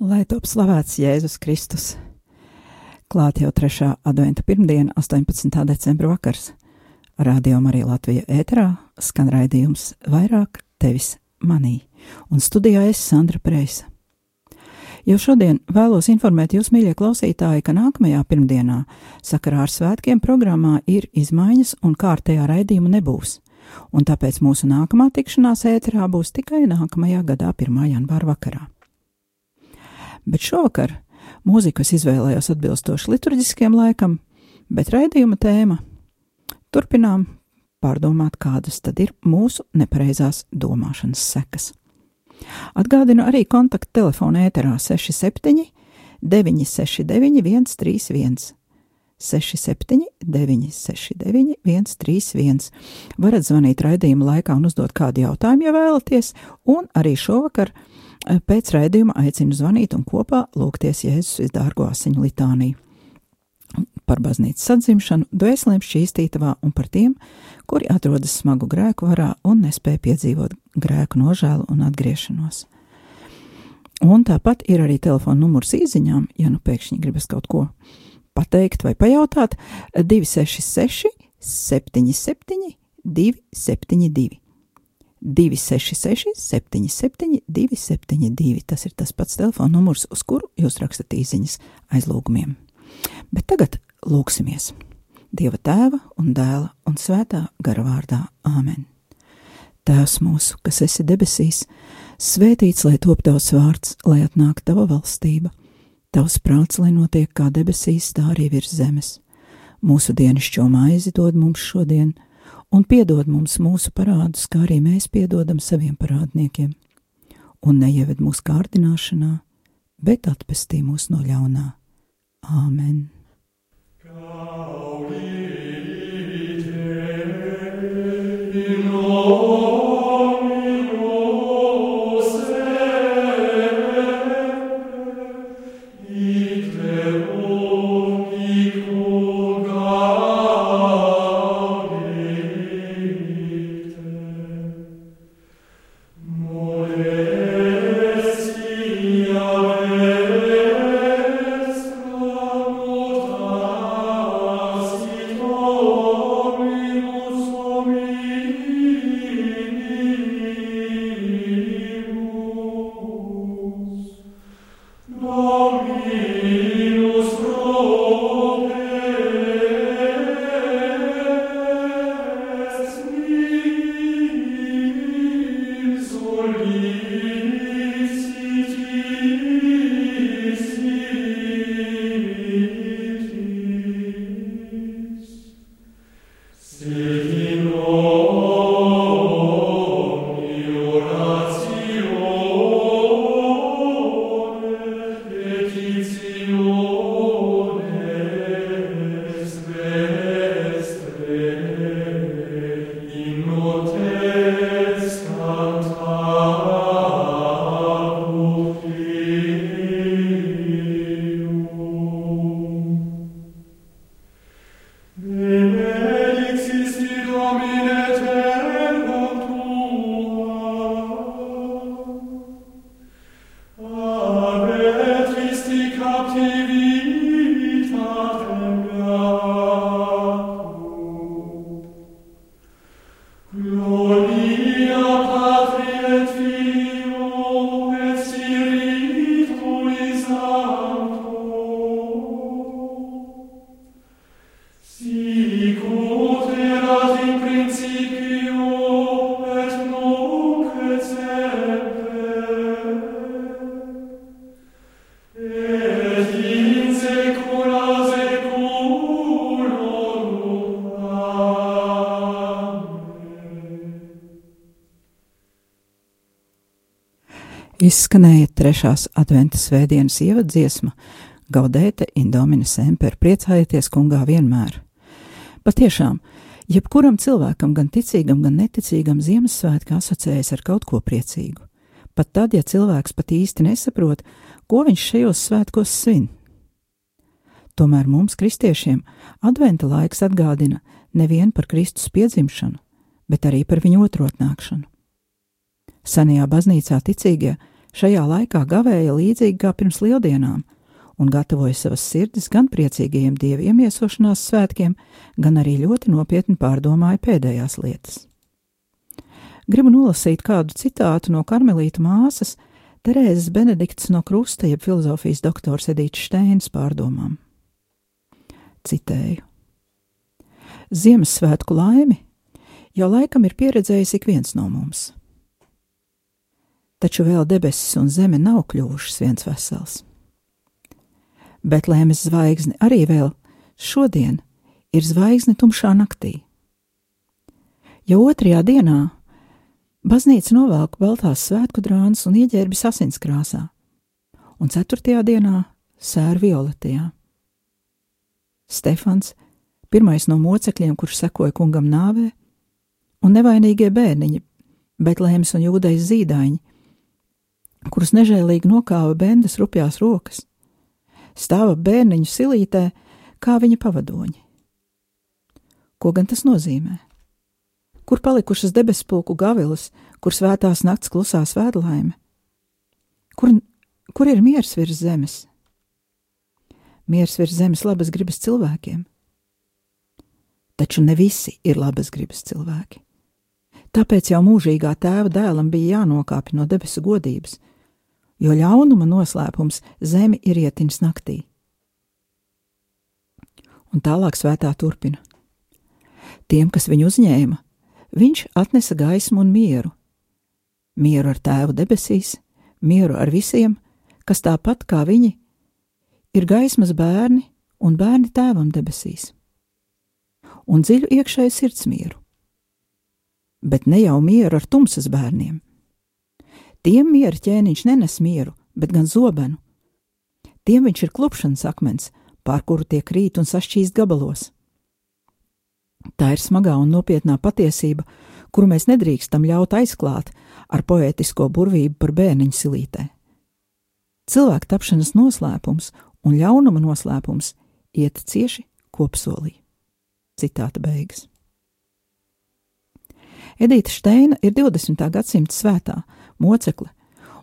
Lai top slavēts Jēzus Kristus. Klāt jau trešā adventa pirmdiena, 18. decembra vakars. Radio Marija Latvija ēterā skan raidījums vairāk tevis manī, un studijā es Sandra Preisa. Jau šodien vēlos informēt jūs, mīļie klausītāji, ka nākamajā pirmdienā sakarā ar svētkiem programmā ir izmaiņas un kārtējā raidījuma nebūs, un tāpēc mūsu nākamā tikšanās ēterā būs tikai nākamajā gadā 1. janvāra vakarā. Bet šovakar mūziku es izvēlējos atbilstoši liturģiskiem laikam, bet raidījuma tēma - turpinām pārdomāt, kādas tad ir mūsu nepareizās domāšanas sekas. Atgādinu arī kontaktu telefonu ēterā 67 969 131. 67, 969, 131. Varat zvanīt raidījuma laikā un uzdot kādu jautājumu, ja vēlaties, un arī šovakar eh, pēc raidījuma aicinu zvanīt un kopā lūgties Jēzus izdārgo asiņu litāniju par baznīcas atzimšanu, dvēselēm šķīstītavā un par tiem, kuri atrodas smagu grēku varā un nespēja piedzīvot grēku nožēlu un atgriešanos. Un tāpat ir arī telefona numurs īsiņām, ja nu pēkšņi gribas kaut ko pateikt vai pajautāt, 266, 77, 272. 266, 77, 272. Tas ir tas pats telefona numurs, uz kuru jūs rakstat īsiņas aizlūgumiem. Bet tagad lūksimies! Dieva tēva un dēla un svētā gara vārdā Āmen. Tēvs mūsu, kas esi debesīs, svētīts lai top tavs vārds, lai atnāktu tava valstība, tavs prāts, lai notiek kā debesīs, tā arī virs zemes. Mūsu dienascho maizi dod mums šodien, un piedod mums mūsu parādus, kā arī mēs piedodam saviem parādniekiem. Un neieved mūsu kārdināšanā, bet atpestī mūs no ļaunā. Āmen! Izskanēja trešās adventas svētdienas ievadziesma Gaudēte Indomine Semper, priecājieties kungā vienmēr. Patiešām, jebkuram cilvēkam, gan ticīgam, gan neticīgam, Ziemassvētki asociējas ar kaut ko priecīgu. Pat tad, ja cilvēks pat īsti nesaprot, ko viņš šajos svētkos svin. Tomēr mums, kristiešiem, adventa laiks atgādina nevien par Kristus piedzimšanu, bet arī par viņu otrotnākšanu. Senajā baznīcā ticīgie Šajā laikā gavēja līdzīgi kā pirms lieldienām un gatavoja savas sirdis gan priecīgajiem dievu iemiesošanās svētkiem, gan arī ļoti nopietni pārdomāja pēdējās lietas. Gribu nolasīt kādu citātu no karmelīta māsas Terēzes Benedikts no Krusta, jeb filozofijas doktors Edīts Steins pārdomām. Citēju: Ziemassvētku laimi jau laikam ir pieredzējis ik viens no mums. Taču vēl debesis un zeme nav kļuvušas viens vesels. Betlēmes zvaigzne arī vēl šodien ir zvaigzne tumšā naktī. Jau otrajā dienā Baznīca novelk baltās svētku drānas un ieģērbjas asinskrāsā, un ceturtajā dienā sēra violetajā. Stefans, pirmais no mocekļiem, kurš sekoja kungam nāvē, un nevainīgie bērniņi, Betlēmas un Jūdejas zīdaiņi, kurus nežēlīgi nokāva bendas rupjās rokas, stāva bērniņu silītē kā viņa pavadoņi. Ko gan tas nozīmē? kur palikušas debesspulku gavilas, kur svētās nakts klusā svētlaime? Kur, kur ir miers virs zemes? Miers virs zemes labas gribas cilvēkiem. Taču ne visi ir labas gribas cilvēki. Tāpēc jau mūžīgā tēva dēlam bija jānokāpj no debesu godības, jo ļaunuma noslēpums zemi ir ietins naktī. Un tālāk svētā turpina. Tiem, kas viņu uzņēma, viņš atnesa gaismu un mieru. Mieru ar tēvu debesīs, mieru ar visiem, kas tāpat kā viņi ir gaismas bērni un bērni tēvam debesīs, un dziļu iekšēju sirdsmieru. Bet ne jau mieru ar tumsas bērniem. Tiem miera ķēniņš nenes mieru, bet gan zobenu. Tiem viņš ir klupšanas akmens, pār kuru tiek rīt un sašķīst gabalos. Tā ir smagā un nopietnā patiesība, kuru mēs nedrīkstam ļaut aizklāt ar poētisko burvību par bērniņu silītē. Cilvēka tapšanas noslēpums un ļaunuma noslēpums iet cieši kopsolī. Citāta beigas. Edita Steina ir 20. gadsimta svētā mocekle,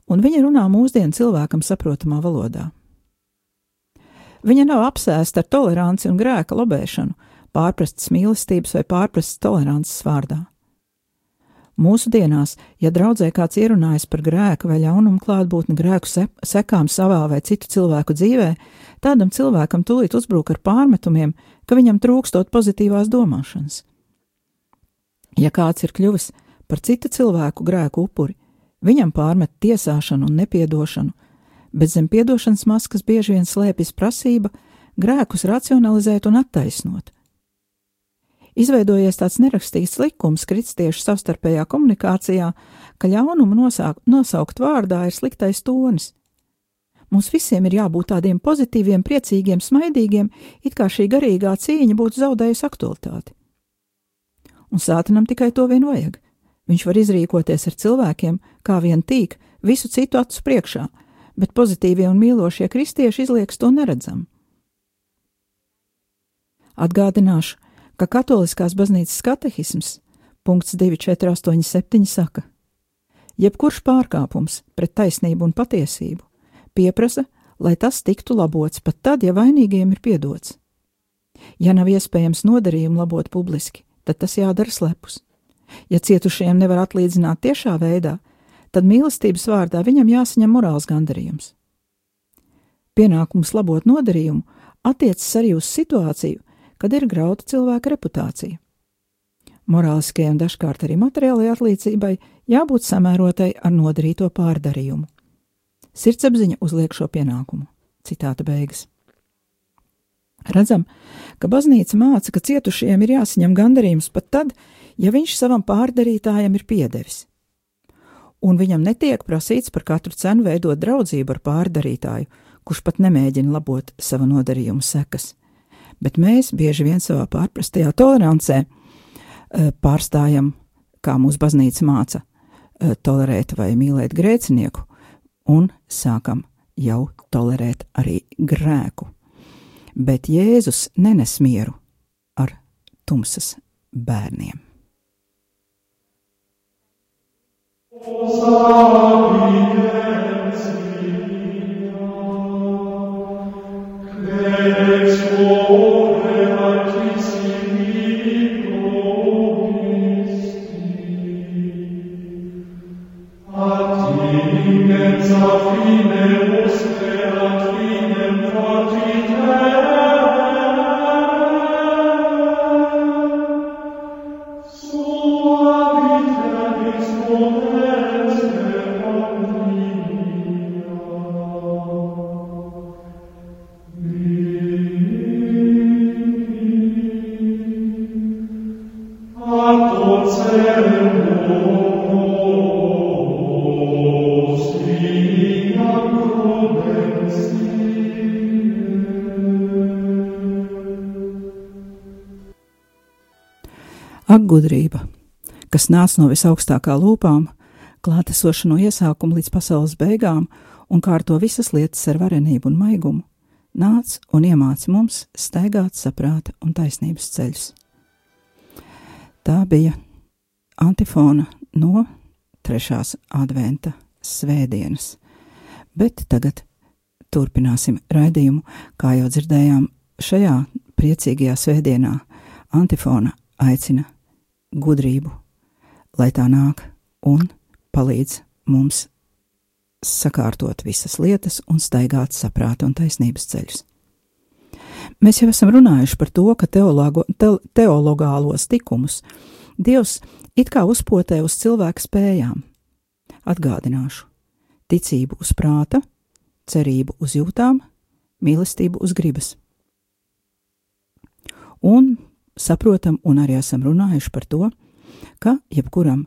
un viņa runā mūsdienu cilvēkam saprotamā valodā. Viņa nav apsēsta ar toleranci un grēka lobēšanu, pārprastas mīlestības vai pārprastas tolerances vārdā. Mūsdienās, ja draudzē kāds ierunājas par grēku vai ļaunumu klātbūtni grēku se sekām savā vai citu cilvēku dzīvē, tādam cilvēkam tūlīt uzbruk ar pārmetumiem, ka viņam trūkstot pozitīvās domāšanas. Ja kāds ir kļuvis par citu cilvēku grēku upuri, viņam pārmet tiesāšanu un nepiedošanu, bet zem piedošanas maskas bieži vien slēpjas prasība grēkus racionalizēt un attaisnot, Izveidojies tāds nerakstīts likums kristiešu savstarpējā komunikācijā, ka ļaunumu nosāk, nosaukt vārdā ir sliktais tonis. Mums visiem ir jābūt tādiem pozitīviem, priecīgiem, smaidīgiem, it kā šī garīgā cīņa būtu zaudējusi aktualitāti. Un sātanam tikai to vien vajag. Viņš var izrīkoties ar cilvēkiem, kā vien tīk, visu citu acu priekšā, bet pozitīvie un mīlošie kristieši izlieks to neredzam. Atgādināšu, ka Katoliskās baznīcas katehisms punkts 2487 saka: Jebkurš pārkāpums pret taisnību un patiesību pieprasa, lai tas tiktu labots pat tad, ja vainīgiem ir piedots. Ja nav iespējams nodarījumu labot publiski, tad tas jādara slepus. Ja cietušajiem nevar atlīdzināt tiešā veidā, tad mīlestības vārdā viņam jāsaņem morāls gandarījums. Pienākums labot nodarījumu attiecas arī uz situāciju, kad ir grauta cilvēka reputācija. Morāliskajai un dažkārt arī materiālajai atlīdzībai jābūt samērotai ar nodarīto pārdarījumu. Sirdsapziņa uzliek šo pienākumu. Citāta beigas. Redzam, ka baznīca māca, ka cietušajiem ir jāsaņem gandarījums pat tad, ja viņš savam pārdarītājam ir piedevis. Un viņam netiek prasīts par katru cenu veidot draudzību ar pārdarītāju, kurš pat nemēģina labot savu nodarījumu sekas bet mēs bieži vien savā pārprastajā tolerancē eh, pārstājam, kā mūsu baznīca māca, eh, tolerēt vai mīlēt grēcinieku, un sākam jau tolerēt arī grēku. Bet Jēzus nenes mieru ar tumsas bērniem. Sapiens mia, Ak, gudrība, kas nāca no visaugstākā lūpām, klātesoša no iesākuma līdz pasaules beigām un kārto visas lietas ar varenību un maigumu, nāc un iemāci mums staigāt saprāta un taisnības ceļus. Tā bija antifona no trešās adventa svētdienas, bet tagad turpināsim raidījumu, kā jau dzirdējām šajā priecīgajā svētdienā. Antifona aicina gudrību, lai tā nāk un palīdz mums sakārtot visas lietas un staigāt saprāta un taisnības ceļus. Mēs jau esam runājuši par to, ka teologo, te, teologālos tikumus Dievs it kā uzpotē uz cilvēka spējām. Atgādināšu - ticību uz prāta, cerību uz jūtām, mīlestību uz gribas. Un saprotam un arī esam runājuši par to, ka jebkuram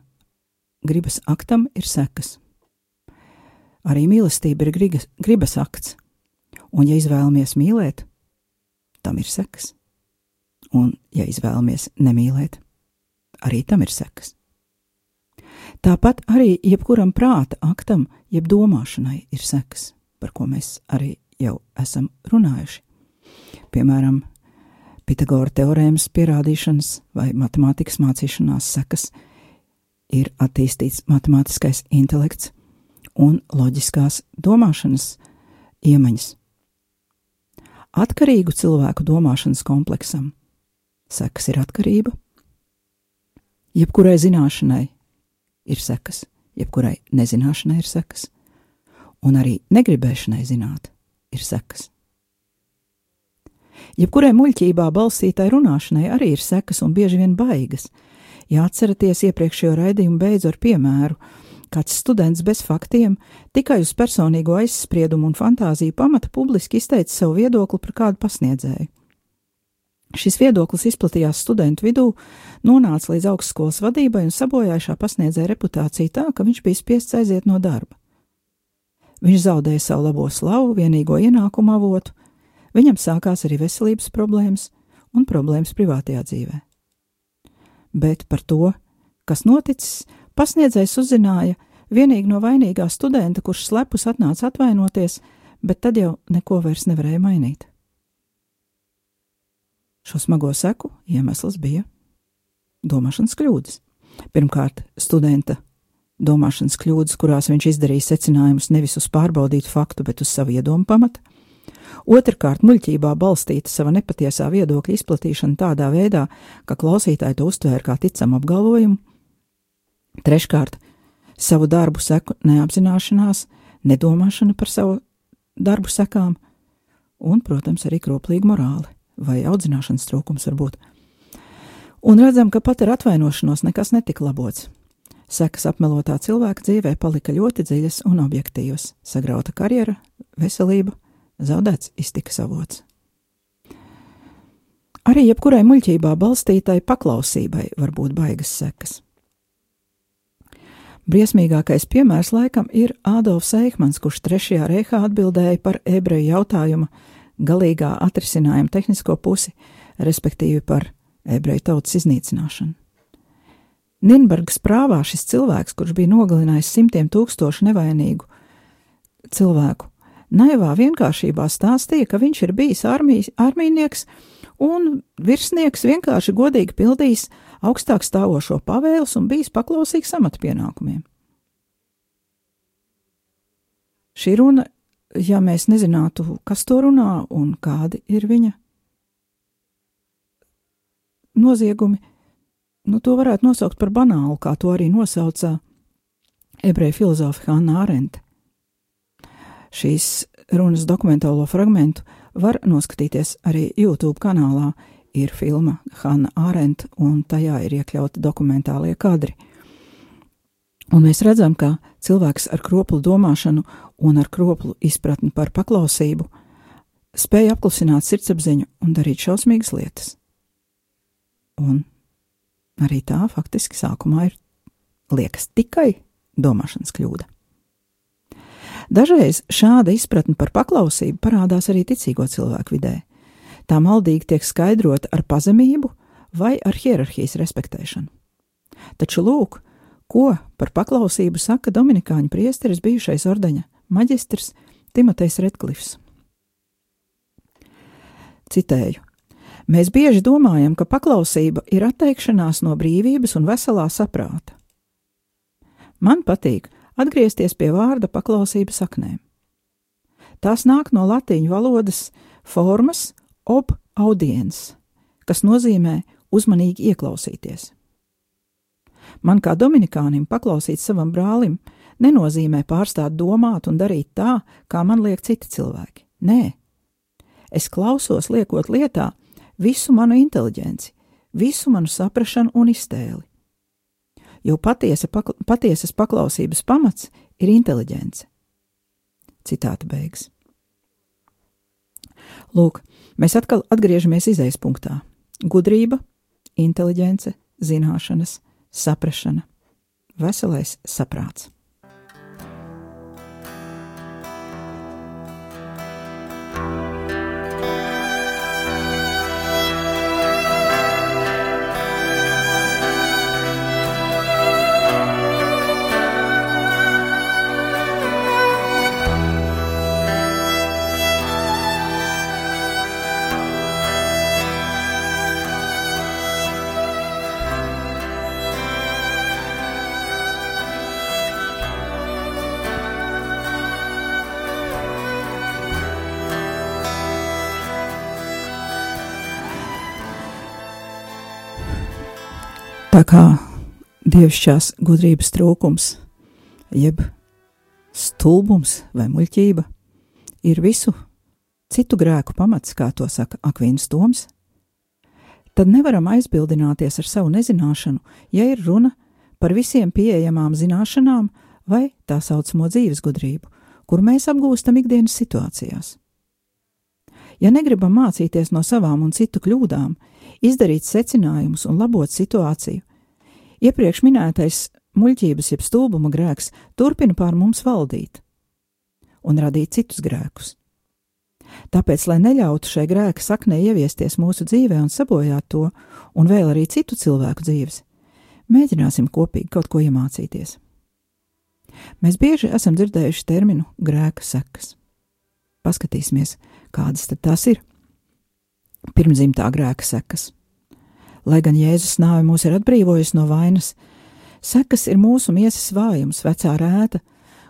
gribas aktam ir sekas. Arī mīlestība ir gribas, gribas akts, un ja izvēlamies mīlēt, tam ir sekas. Un, ja izvēlamies nemīlēt, arī tam ir sekas. Tāpat arī jebkuram prāta aktam, jeb domāšanai ir sekas, par ko mēs arī jau esam runājuši. Piemēram, Pitagora teorēmas pierādīšanas vai matemātikas mācīšanās sekas ir attīstīts matemātiskais intelekts un loģiskās domāšanas iemaņas. Atkarīgu cilvēku domāšanas kompleksam sekas ir atkarība, jebkurai zināšanai ir sekas, jebkurai nezināšanai ir sekas, un arī negribēšanai zināt ir sekas. Jebkurai muļķībā balstītai runāšanai arī ir sekas un bieži vien baigas. Ja atceraties iepriekšējo raidījumu beidzu ar piemēru, kāds students bez faktiem, tikai uz personīgo aizspriedumu un fantāziju pamata publiski izteica savu viedokli par kādu pasniedzēju. Šis viedoklis izplatījās studentu vidū, nonāca līdz augstskolas vadībai un sabojāja šā pasniedzēja reputāciju tā, ka viņš bija spiests aiziet no darba. Viņš zaudēja savu labo slavu, vienīgo ienākumu avotu, Viņam sākās arī veselības problēmas un problēmas privātajā dzīvē. Bet par to, kas noticis, pasniedzējs uzzināja vienīgi no vainīgā studenta, kurš slepus atnāca atvainoties, bet tad jau neko vairs nevarēja mainīt. Šo smago seku iemesls bija domāšanas kļūdas. Pirmkārt, studenta domāšanas kļūdas, kurās viņš izdarīja secinājumus nevis uz pārbaudītu faktu, bet uz savu iedomu pamatu. Otrakārt, muļķībā balstīta sava nepatiesā viedokļa izplatīšana tādā veidā, ka klausītāji to uztvēra kā ticamu apgalvojumu. Treškārt, savu darbu seku neapzināšanās, nedomāšana par savu darbu sekām, un, protams, arī kroplīga morāli vai audzināšanas trūkums varbūt. Un redzam, ka pat ar atvainošanos nekas netika labots. Sekas apmelotā cilvēka dzīvē palika ļoti dziļas un objektīvas - sagrauta karjera, veselība, zaudēts iztikas avots. Arī jebkurai muļķībā balstītai paklausībai var būt baigas sekas. Briesmīgākais piemērs laikam ir Ādolfs Eikmans, kurš trešajā reihā atbildēja par ebreju jautājuma galīgā atrisinājuma tehnisko pusi, respektīvi par ebreju tautas iznīcināšanu. Ninbergas prāvā šis cilvēks, kurš bija nogalinājis simtiem tūkstošu nevainīgu cilvēku, naivā vienkāršībā stāstīja, ka viņš ir bijis armijas, armijnieks un virsnieks vienkārši godīgi pildījis augstāk stāvošo pavēles un bijis paklausīgs amatpienākumiem. Šī runa, ja mēs nezinātu, kas to runā un kādi ir viņa noziegumi, nu to varētu nosaukt par banālu, kā to arī nosauca ebreju filozofa Hanna Arente. Šīs runas dokumentālo fragmentu var noskatīties arī YouTube kanālā. Ir filma Hanna Arente, un tajā ir iekļauti dokumentālie kadri. Un mēs redzam, ka cilvēks ar kroplu domāšanu un ar kroplu izpratni par paklausību spēja apklusināt sirdsapziņu un darīt šausmīgas lietas. Un arī tā faktiski sākumā ir liekas tikai domāšanas kļūda. Dažreiz šāda izpratne par paklausību parādās arī ticīgo cilvēku vidē. Tā maldīgi tiek skaidrota ar pazemību vai ar hierarhijas respektēšanu. Taču lūk, ko par paklausību saka Dominikāņu priesteris bijušais ordeņa maģistrs Timotejs Redklifs. Citēju: Mēs bieži domājam, ka paklausība ir atteikšanās no brīvības un veselā saprāta. Man patīk atgriezties pie vārda paklausības saknēm. Tās nāk no latīņu valodas formas ob audiens, kas nozīmē uzmanīgi ieklausīties. Man kā dominikānim paklausīt savam brālim nenozīmē pārstāt domāt un darīt tā, kā man liek citi cilvēki. Nē, es klausos liekot lietā visu manu inteliģenci, visu manu saprašanu un iztēli jo patiesa, pakla, patiesas paklausības pamats ir inteliģence. Citāta beigas. Lūk, mēs atkal atgriežamies izējas punktā. Gudrība, inteliģence, zināšanas, saprašana, veselais saprāts. Tā kā dievišķās gudrības trūkums, jeb stulbums vai muļķība, ir visu citu grēku pamats, kā to saka Akvīns Toms, tad nevaram aizbildināties ar savu nezināšanu, ja ir runa par visiem pieejamām zināšanām vai tā saucamo dzīves gudrību, kur mēs apgūstam ikdienas situācijās. Ja negribam mācīties no savām un citu kļūdām, izdarīt secinājumus un labot situāciju. Iepriekš minētais muļķības jeb stulbuma grēks turpina pār mums valdīt un radīt citus grēkus. Tāpēc, lai neļautu šai grēka saknē ieviesties mūsu dzīvē un sabojāt to, un vēl arī citu cilvēku dzīves, mēģināsim kopīgi kaut ko iemācīties. Mēs bieži esam dzirdējuši terminu grēka sekas. Paskatīsimies, kādas tad tās ir pirmzimtā grēka sekas. Lai gan Jēzus nāve mūs ir atbrīvojusi no vainas, sekas ir mūsu miesas vājums, vecā rēta,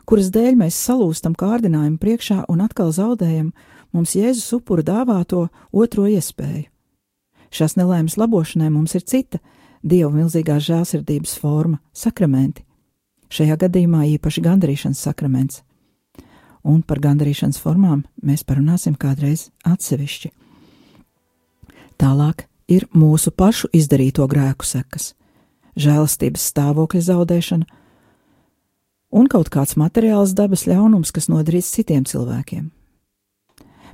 kuras dēļ mēs salūstam kārdinājumu priekšā un atkal zaudējam mums Jēzus upuru dāvāto otro iespēju. Šās nelaimes labošanai mums ir cita Dieva milzīgās žēlsirdības forma - sakramenti. Šajā gadījumā īpaši gandarīšanas sakraments. Un par gandarīšanas formām mēs parunāsim kādreiz atsevišķi. Tālāk ir mūsu pašu izdarīto grēku sekas, žēlastības stāvokļa zaudēšana un kaut kāds materiāls dabas ļaunums, kas nodarīts citiem cilvēkiem.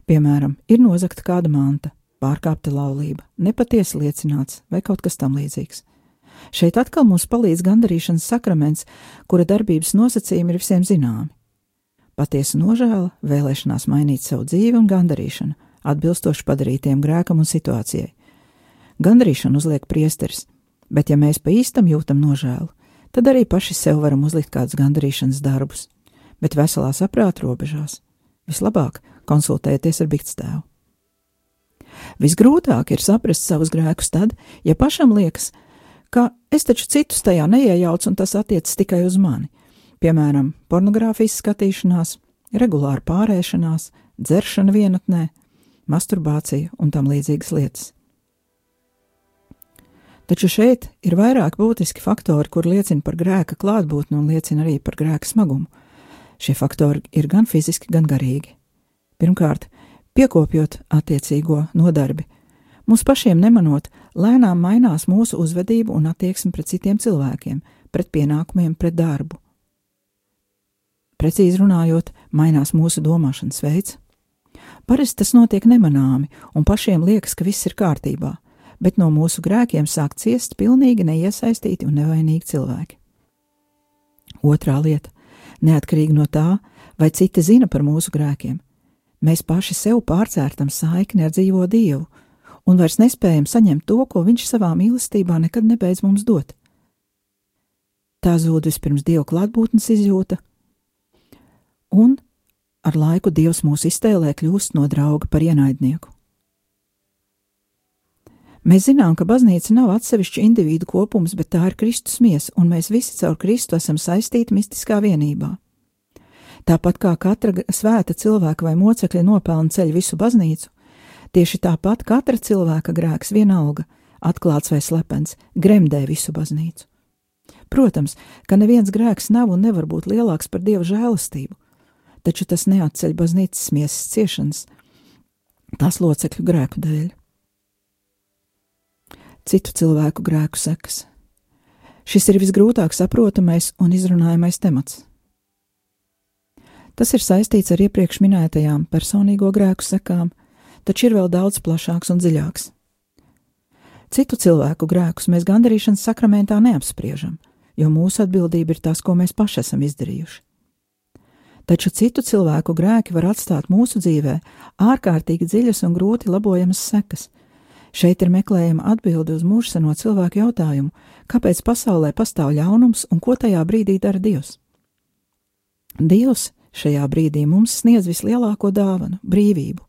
Piemēram, ir nozagta kāda manta, pārkāpta laulība, nepatiesi liecināts vai kaut kas tam līdzīgs. Šeit atkal mums palīdz gandarīšanas sakraments, kura darbības nosacījumi ir visiem zināmi. Patiesa nožēla, vēlēšanās mainīt savu dzīvi un gandarīšana, atbilstoši padarītiem grēkam un situācijai. Gandrīšanu uzliek priesteris, bet ja mēs pa īstam jūtam nožēlu, tad arī paši sev varam uzlikt kādus gandrīšanas darbus, bet veselā saprāta robežās. Vislabāk konsultēties ar bikstēvu. Visgrūtāk ir saprast savus grēkus tad, ja pašam liekas, ka es taču citus tajā neiejaucu un tas attiecas tikai uz mani. Piemēram, pornogrāfijas skatīšanās, regulāra pārēšanās, dzeršana vienatnē, masturbācija un tam līdzīgas lietas. Taču šeit ir vairāk būtiski faktori, kur liecina par grēka klātbūtni un liecina arī par grēka smagumu. Šie faktori ir gan fiziski, gan garīgi. Pirmkārt, piekopjot attiecīgo nodarbi, mums pašiem nemanot, lēnām mainās mūsu uzvedība un attieksme pret citiem cilvēkiem, pret pienākumiem, pret darbu. Precīzi runājot, mainās mūsu domāšanas veids. Parasti tas notiek nemanāmi, un pašiem liekas, ka viss ir kārtībā, bet no mūsu grēkiem sāk ciest pilnīgi neiesaistīti un nevainīgi cilvēki. Otrā lieta - neatkarīgi no tā, vai citi zina par mūsu grēkiem, mēs paši sev pārcērtam saikni ar dzīvo Dievu un vairs nespējam saņemt to, ko Viņš savā mīlestībā nekad nebeidz mums dot. Tā zūd vispirms Dieva klātbūtnes izjūta, un ar laiku Dievs mūsu iztēlē kļūst no drauga par ienaidnieku. Mēs zinām, ka baznīca nav atsevišķa individu kopums, bet tā ir Kristus miesa, un mēs visi caur Kristu esam saistīti mistiskā vienībā. Tāpat kā katra svēta cilvēka vai mocekļa nopelna ceļu visu baznīcu, tieši tāpat katra cilvēka grēks vienalga, atklāts vai slepens, gremdē visu baznīcu. Protams, ka neviens grēks nav un nevar būt lielāks par dieva žēlastību, taču tas neatceļ baznīcas miesas ciešanas, tās locekļu grēku dēļ. Citu cilvēku grēku sekas. Šis ir visgrūtāk saprotamais un izrunājamais temats. Tas ir saistīts ar iepriekš minētajām personīgo grēku sekām, taču ir vēl daudz plašāks un dziļāks. Citu cilvēku grēkus mēs gandarīšanas sakramentā neapspriežam, jo mūsu atbildība ir tas, ko mēs paši esam izdarījuši taču citu cilvēku grēki var atstāt mūsu dzīvē ārkārtīgi dziļas un grūti labojamas sekas. Šeit ir meklējama atbilde uz mūžseno cilvēku jautājumu, kāpēc pasaulē pastāv ļaunums un ko tajā brīdī dara Dievs. Dievs šajā brīdī mums sniedz vislielāko dāvanu - brīvību,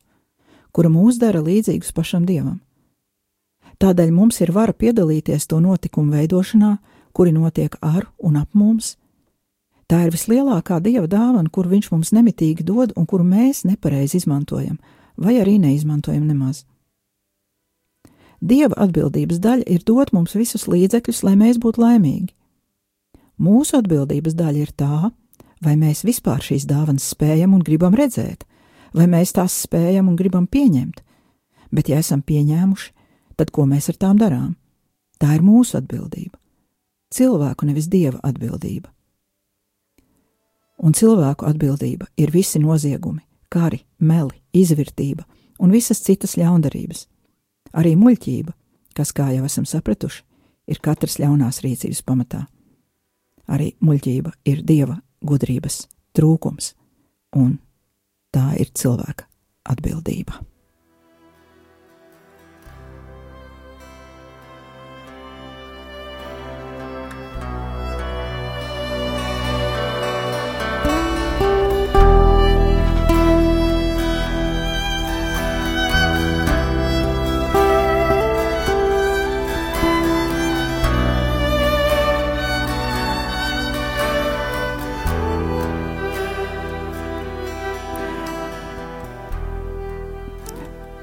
kura mūs dara līdzīgus pašam Dievam. Tādēļ mums ir vara piedalīties to notikumu veidošanā, kuri notiek ar un ap mums, Tā ir vislielākā dieva dāvana, kur viņš mums nemitīgi dod un kuru mēs nepareizi izmantojam, vai arī neizmantojam nemaz. Dieva atbildības daļa ir dot mums visus līdzekļus, lai mēs būtu laimīgi. Mūsu atbildības daļa ir tā, vai mēs vispār šīs dāvanas spējam un gribam redzēt, vai mēs tās spējam un gribam pieņemt. Bet, ja esam pieņēmuši, tad ko mēs ar tām darām? Tā ir mūsu atbildība. Cilvēku nevis dieva atbildība un cilvēku atbildība ir visi noziegumi, kari, meli, izvērtība un visas citas ļaundarības. Arī muļķība, kas, kā jau esam sapratuši, ir katras ļaunās rīcības pamatā. Arī muļķība ir dieva gudrības trūkums, un tā ir cilvēka atbildība.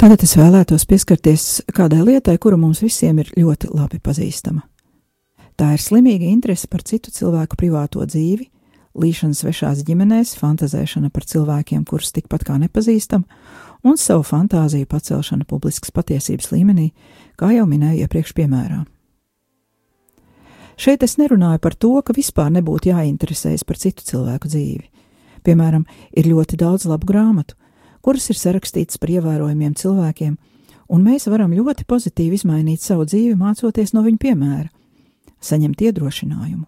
Tagad es vēlētos pieskarties kādai lietai, kura mums visiem ir ļoti labi pazīstama. Tā ir slimīga interese par citu cilvēku privāto dzīvi, līšana svešās ģimenēs, fantazēšana par cilvēkiem, kurus tikpat kā nepazīstam, un savu fantāziju pacelšana publiskas patiesības līmenī, kā jau minēju iepriekš piemērā. Šeit es nerunāju par to, ka vispār nebūtu jāinteresējas par citu cilvēku dzīvi. Piemēram, ir ļoti daudz labu grāmatu, kuras ir sarakstītas par ievērojumiem cilvēkiem, un mēs varam ļoti pozitīvi izmainīt savu dzīvi, mācoties no viņu piemēra, saņemt iedrošinājumu.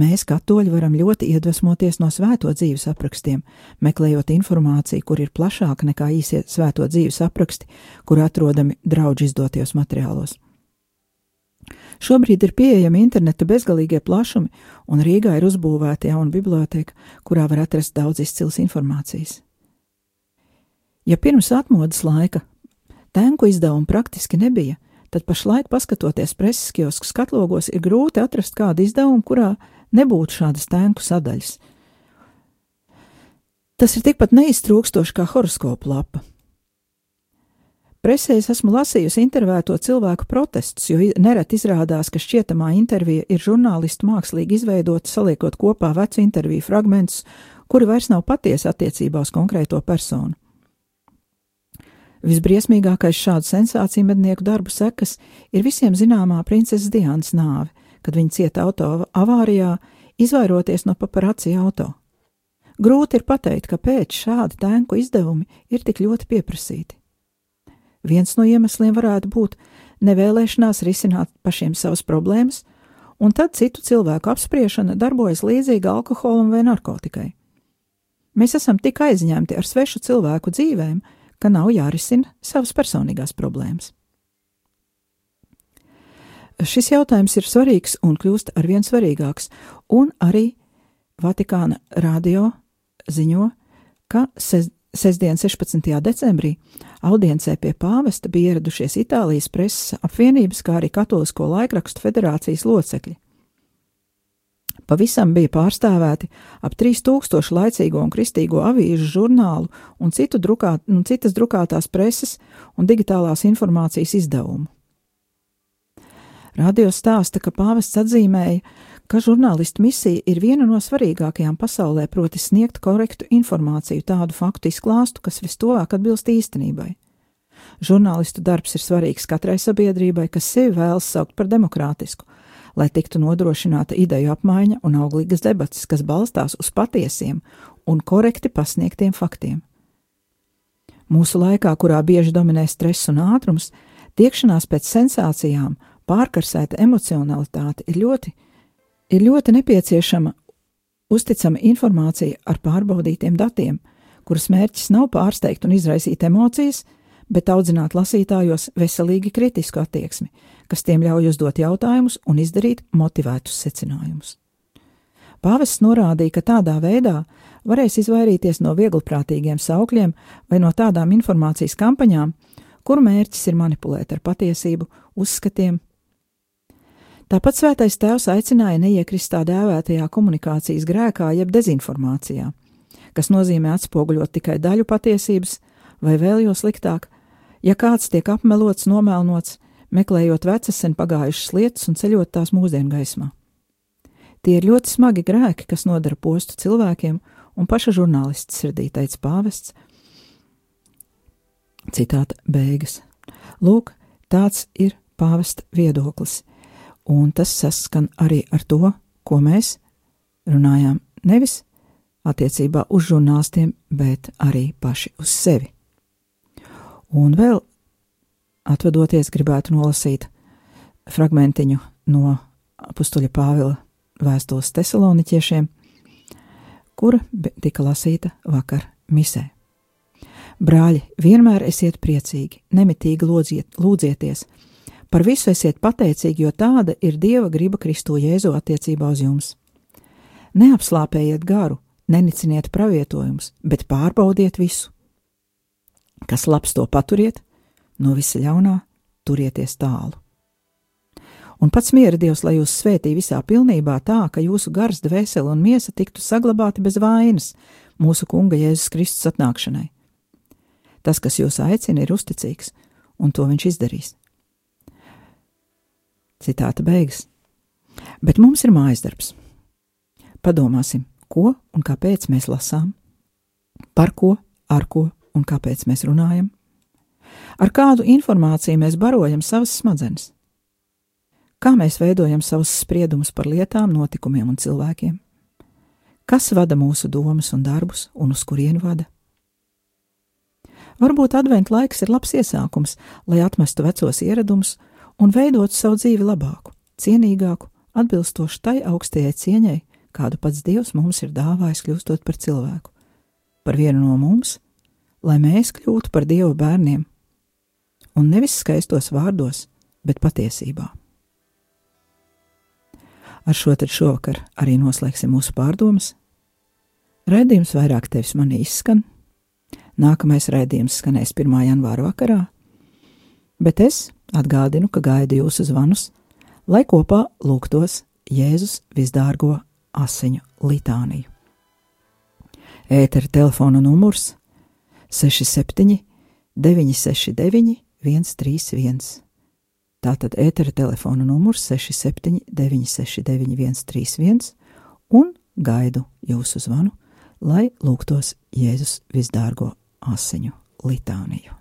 Mēs, katoļi, varam ļoti iedvesmoties no svēto dzīves aprakstiem, meklējot informāciju, kur ir plašāka nekā īsie svēto dzīves apraksti, kur atrodami draudži izdotajos materiālos. Šobrīd ir pieejami interneta bezgalīgie plašumi, un Rīgā ir uzbūvēta jauna biblioteka, kurā var atrast daudz izcils informācijas. Ja pirms atmodas laika tenku izdevumu praktiski nebija, tad pašlaik, paskatoties preses kiosku skatlogos, ir grūti atrast kādu izdevumu, kurā nebūtu šādas tenku sadaļas. Tas ir tikpat neiztrūkstoši kā horoskopu lapa. Presē es esmu lasījusi intervēto cilvēku protestus, jo nereti izrādās, ka šķietamā intervija ir žurnālistu mākslīgi izveidota, saliekot kopā vecu interviju fragmentus, kuri vairs nav patiesi attiecībā uz konkrēto personu. Visbriesmīgākais šādu sensāciju mednieku darbu sekas ir visiem zināmā princeses Diānas nāve, kad viņa cieta auto avārijā, izvairoties no paparaci auto. Grūti ir pateikt, kāpēc šādi tēnku izdevumi ir tik ļoti pieprasīti. Viens no iemesliem varētu būt nevēlēšanās risināt pašiem savas problēmas, un tad citu cilvēku apspriešana darbojas līdzīga alkoholam vai narkotikai. Mēs esam tik aizņemti ar svešu cilvēku dzīvēm, ka nav jārisina savas personīgās problēmas. Šis jautājums ir svarīgs un kļūst arvien svarīgāks, un arī Vatikāna radio ziņo, ka Sesdien, 16. decembrī, audiencē pie pāvesta bija ieradušies Itālijas preses apvienības, kā arī Katolisko laikrakstu federācijas locekļi. Pavisam bija pārstāvēti ap 3000 laicīgo un kristīgo avīžu žurnālu un, drukāt, un citas drukātās preses un digitālās informācijas izdevumu. Radio stāsta, ka pāvests atzīmēja, ka žurnālistu misija ir viena no svarīgākajām pasaulē, proti sniegt korektu informāciju, tādu faktu izklāstu, kas vistuvāk atbilst īstenībai. Žurnālistu darbs ir svarīgs katrai sabiedrībai, kas sevi vēlas saukt par demokrātisku, lai tiktu nodrošināta ideju apmaiņa un auglīgas debatas, kas balstās uz patiesiem un korekti pasniegtiem faktiem. Mūsu laikā, kurā bieži dominē stress un ātrums, tiekšanās pēc sensācijām, pārkarsēta emocionalitāte ir ļoti ir ļoti nepieciešama uzticama informācija ar pārbaudītiem datiem, kuras mērķis nav pārsteigt un izraisīt emocijas, bet audzināt lasītājos veselīgi kritisku attieksmi, kas tiem ļauj uzdot jautājumus un izdarīt motivētus secinājumus. Pāvests norādīja, ka tādā veidā varēs izvairīties no vieglprātīgiem saukļiem vai no tādām informācijas kampaņām, kuru mērķis ir manipulēt ar patiesību, uzskatiem, Tāpat svētais tēvs aicināja neiekrist tā dēvētajā komunikācijas grēkā, jeb dezinformācijā, kas nozīmē atspoguļot tikai daļu patiesības, vai vēl jo sliktāk, Ja kāds tiek apmelots, nomēlnots, meklējot vecas sen pagājušas lietas un ceļot tās mūsdienu gaismā. Tie ir ļoti smagi grēki, kas nodara postu cilvēkiem, un paša žurnālists sirdī teica pāvests. Citāta beigas. Lūk, tāds ir pāvesta viedoklis, un tas saskan arī ar to, ko mēs runājām nevis attiecībā uz žurnālistiem, bet arī paši uz sevi. Un vēl atvadoties, gribētu nolasīt fragmentiņu no apstuļa Pāvila vēstules tesaloniķiešiem, kura tika lasīta vakar misē. Brāļi, vienmēr esiet priecīgi, nemitīgi lūdziet, lūdzieties, Par visu esiet pateicīgi, jo tāda ir Dieva griba Kristo Jēzu attiecībā uz jums. Neapslāpējiet garu, neniciniet pravietojumus, bet pārbaudiet visu. Kas labs to paturiet, no visa ļaunā turieties tālu. Un pats miera Dievs, lai jūs svētī visā pilnībā tā, ka jūsu gars, dvēsele un miesa tiktu saglabāti bez vainas mūsu Kunga Jēzus Kristus atnākšanai. Tas, kas jūs aicina, ir uzticīgs, un to viņš izdarīs. Citāta beigas. Bet mums ir mājas darbs. Padomāsim, ko un kāpēc mēs lasām, par ko, ar ko un kāpēc mēs runājam, ar kādu informāciju mēs barojam savas smadzenes, kā mēs veidojam savus spriedumus par lietām, notikumiem un cilvēkiem, kas vada mūsu domas un darbus un uz kurieni vada. Varbūt adventu laiks ir labs iesākums, lai atmestu vecos ieradumus un veidot savu dzīvi labāku, cienīgāku, atbilstošu tai augstajai cieņai, kādu pats Dievs mums ir dāvājis kļūstot par cilvēku, par vienu no mums, lai mēs kļūtu par Dieva bērniem, un nevis skaistos vārdos, bet patiesībā. Ar šo tad šovakar arī noslēgsim mūsu pārdomas. Raidījums vairāk tevis manī izskan. Nākamais raidījums skanēs 1. janvāra vakarā, bet es Atgādinu, ka gaidu jūsu zvanus, lai kopā lūgtos Jēzus visdārgo asiņu litāniju. Ētera telefona numurs 67 969 131. Tātad ētera telefona numurs 679 691 31 un gaidu jūsu zvanu, lai lūgtos Jēzus visdārgo asiņu litāniju.